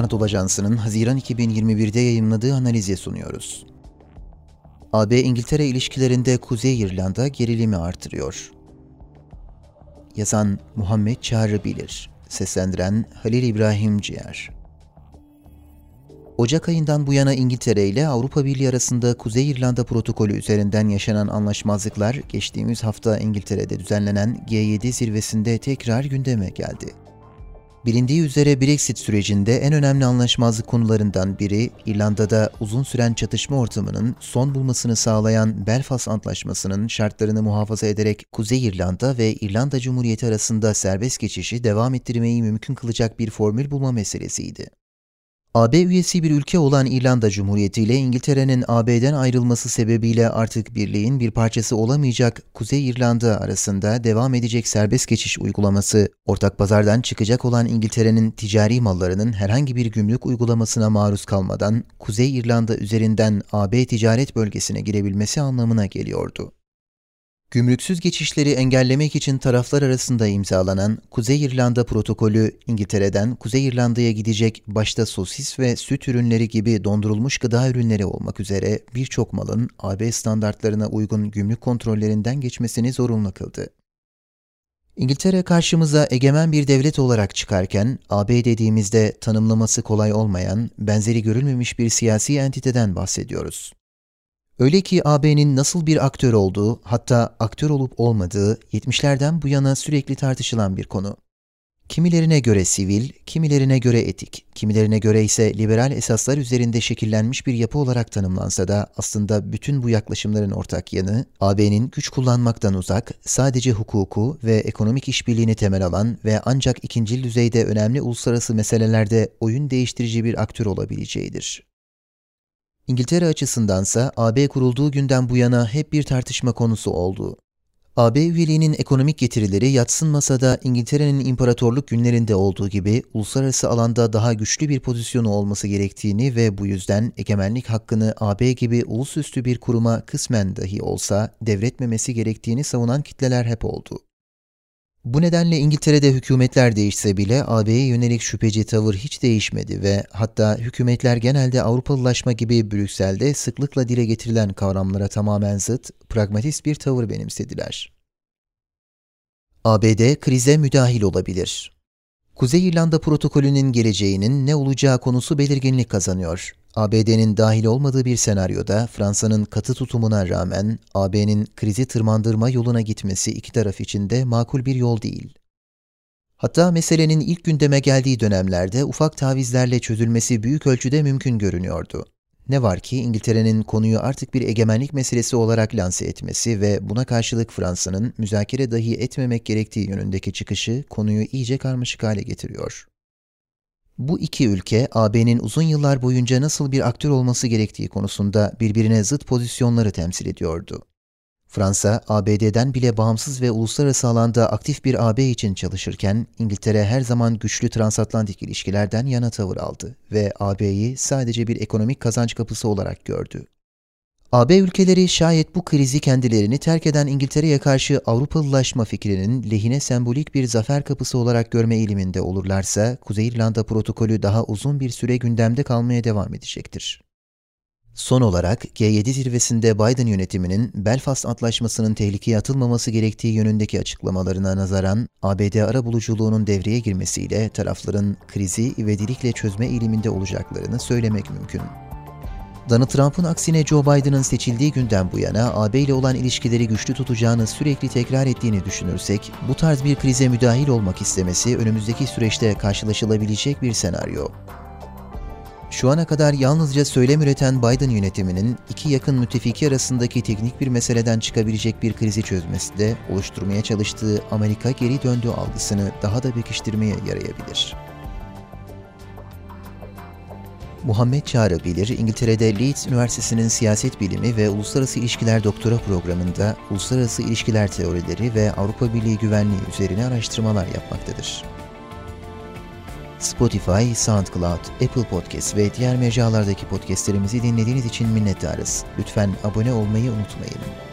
Anadolu Ajansı'nın Haziran 2021'de yayınladığı analize sunuyoruz. AB-İngiltere ilişkilerinde Kuzey İrlanda gerilimi artırıyor. Yazan Muhammed Çağrı Bilir, seslendiren Halil İbrahim Ciğer. Ocak ayından bu yana İngiltere ile Avrupa Birliği arasında Kuzey İrlanda protokolü üzerinden yaşanan anlaşmazlıklar geçtiğimiz hafta İngiltere'de düzenlenen G7 zirvesinde tekrar gündeme geldi. Bilindiği üzere Brexit sürecinde en önemli anlaşmazlık konularından biri İrlanda'da uzun süren çatışma ortamının son bulmasını sağlayan Belfast Antlaşması'nın şartlarını muhafaza ederek Kuzey İrlanda ve İrlanda Cumhuriyeti arasında serbest geçişi devam ettirmeyi mümkün kılacak bir formül bulma meselesiydi. AB üyesi bir ülke olan İrlanda Cumhuriyeti ile İngiltere'nin AB'den ayrılması sebebiyle artık birliğin bir parçası olamayacak Kuzey İrlanda arasında devam edecek serbest geçiş uygulaması, ortak pazardan çıkacak olan İngiltere'nin ticari mallarının herhangi bir gümrük uygulamasına maruz kalmadan Kuzey İrlanda üzerinden AB ticaret bölgesine girebilmesi anlamına geliyordu. Gümrüksüz geçişleri engellemek için taraflar arasında imzalanan Kuzey İrlanda protokolü İngiltere'den Kuzey İrlanda'ya gidecek başta sosis ve süt ürünleri gibi dondurulmuş gıda ürünleri olmak üzere birçok malın AB standartlarına uygun gümrük kontrollerinden geçmesini zorunlu kıldı. İngiltere karşımıza egemen bir devlet olarak çıkarken AB dediğimizde tanımlaması kolay olmayan, benzeri görülmemiş bir siyasi entiteden bahsediyoruz. Öyle ki AB'nin nasıl bir aktör olduğu, hatta aktör olup olmadığı 70'lerden bu yana sürekli tartışılan bir konu. Kimilerine göre sivil, kimilerine göre etik, kimilerine göre ise liberal esaslar üzerinde şekillenmiş bir yapı olarak tanımlansa da aslında bütün bu yaklaşımların ortak yanı, AB'nin güç kullanmaktan uzak, sadece hukuku ve ekonomik işbirliğini temel alan ve ancak ikinci düzeyde önemli uluslararası meselelerde oyun değiştirici bir aktör olabileceğidir. İngiltere açısındansa AB kurulduğu günden bu yana hep bir tartışma konusu oldu. AB üyeliğinin ekonomik getirileri yatsınmasa da İngiltere'nin imparatorluk günlerinde olduğu gibi uluslararası alanda daha güçlü bir pozisyonu olması gerektiğini ve bu yüzden egemenlik hakkını AB gibi ulusüstü bir kuruma kısmen dahi olsa devretmemesi gerektiğini savunan kitleler hep oldu. Bu nedenle İngiltere'de hükümetler değişse bile AB'ye yönelik şüpheci tavır hiç değişmedi ve hatta hükümetler genelde Avrupalılaşma gibi Brüksel'de sıklıkla dile getirilen kavramlara tamamen zıt, pragmatist bir tavır benimsediler. ABD krize müdahil olabilir. Kuzey İrlanda protokolünün geleceğinin ne olacağı konusu belirginlik kazanıyor. ABD'nin dahil olmadığı bir senaryoda Fransa'nın katı tutumuna rağmen AB'nin krizi tırmandırma yoluna gitmesi iki taraf için de makul bir yol değil. Hatta meselenin ilk gündeme geldiği dönemlerde ufak tavizlerle çözülmesi büyük ölçüde mümkün görünüyordu. Ne var ki İngiltere'nin konuyu artık bir egemenlik meselesi olarak lanse etmesi ve buna karşılık Fransa'nın müzakere dahi etmemek gerektiği yönündeki çıkışı konuyu iyice karmaşık hale getiriyor. Bu iki ülke AB'nin uzun yıllar boyunca nasıl bir aktör olması gerektiği konusunda birbirine zıt pozisyonları temsil ediyordu. Fransa, ABD'den bile bağımsız ve uluslararası alanda aktif bir AB için çalışırken, İngiltere her zaman güçlü transatlantik ilişkilerden yana tavır aldı ve AB'yi sadece bir ekonomik kazanç kapısı olarak gördü. AB ülkeleri şayet bu krizi kendilerini terk eden İngiltere'ye karşı Avrupalılaşma fikrinin lehine sembolik bir zafer kapısı olarak görme eğiliminde olurlarsa, Kuzey İrlanda protokolü daha uzun bir süre gündemde kalmaya devam edecektir. Son olarak G7 zirvesinde Biden yönetiminin Belfast Antlaşması'nın tehlikeye atılmaması gerektiği yönündeki açıklamalarına nazaran ABD arabuluculuğunun devreye girmesiyle tarafların krizi ivedilikle çözme eğiliminde olacaklarını söylemek mümkün. Donald Trump'ın aksine Joe Biden'ın seçildiği günden bu yana AB ile olan ilişkileri güçlü tutacağını sürekli tekrar ettiğini düşünürsek, bu tarz bir krize müdahil olmak istemesi önümüzdeki süreçte karşılaşılabilecek bir senaryo. Şu ana kadar yalnızca söylem üreten Biden yönetiminin iki yakın müttefiki arasındaki teknik bir meseleden çıkabilecek bir krizi çözmesi de oluşturmaya çalıştığı Amerika geri döndü algısını daha da pekiştirmeye yarayabilir. Muhammed Çağrı Bilir, İngiltere'de Leeds Üniversitesi'nin siyaset bilimi ve uluslararası ilişkiler doktora programında uluslararası ilişkiler teorileri ve Avrupa Birliği güvenliği üzerine araştırmalar yapmaktadır. Spotify, SoundCloud, Apple Podcast ve diğer mecralardaki podcastlerimizi dinlediğiniz için minnettarız. Lütfen abone olmayı unutmayın.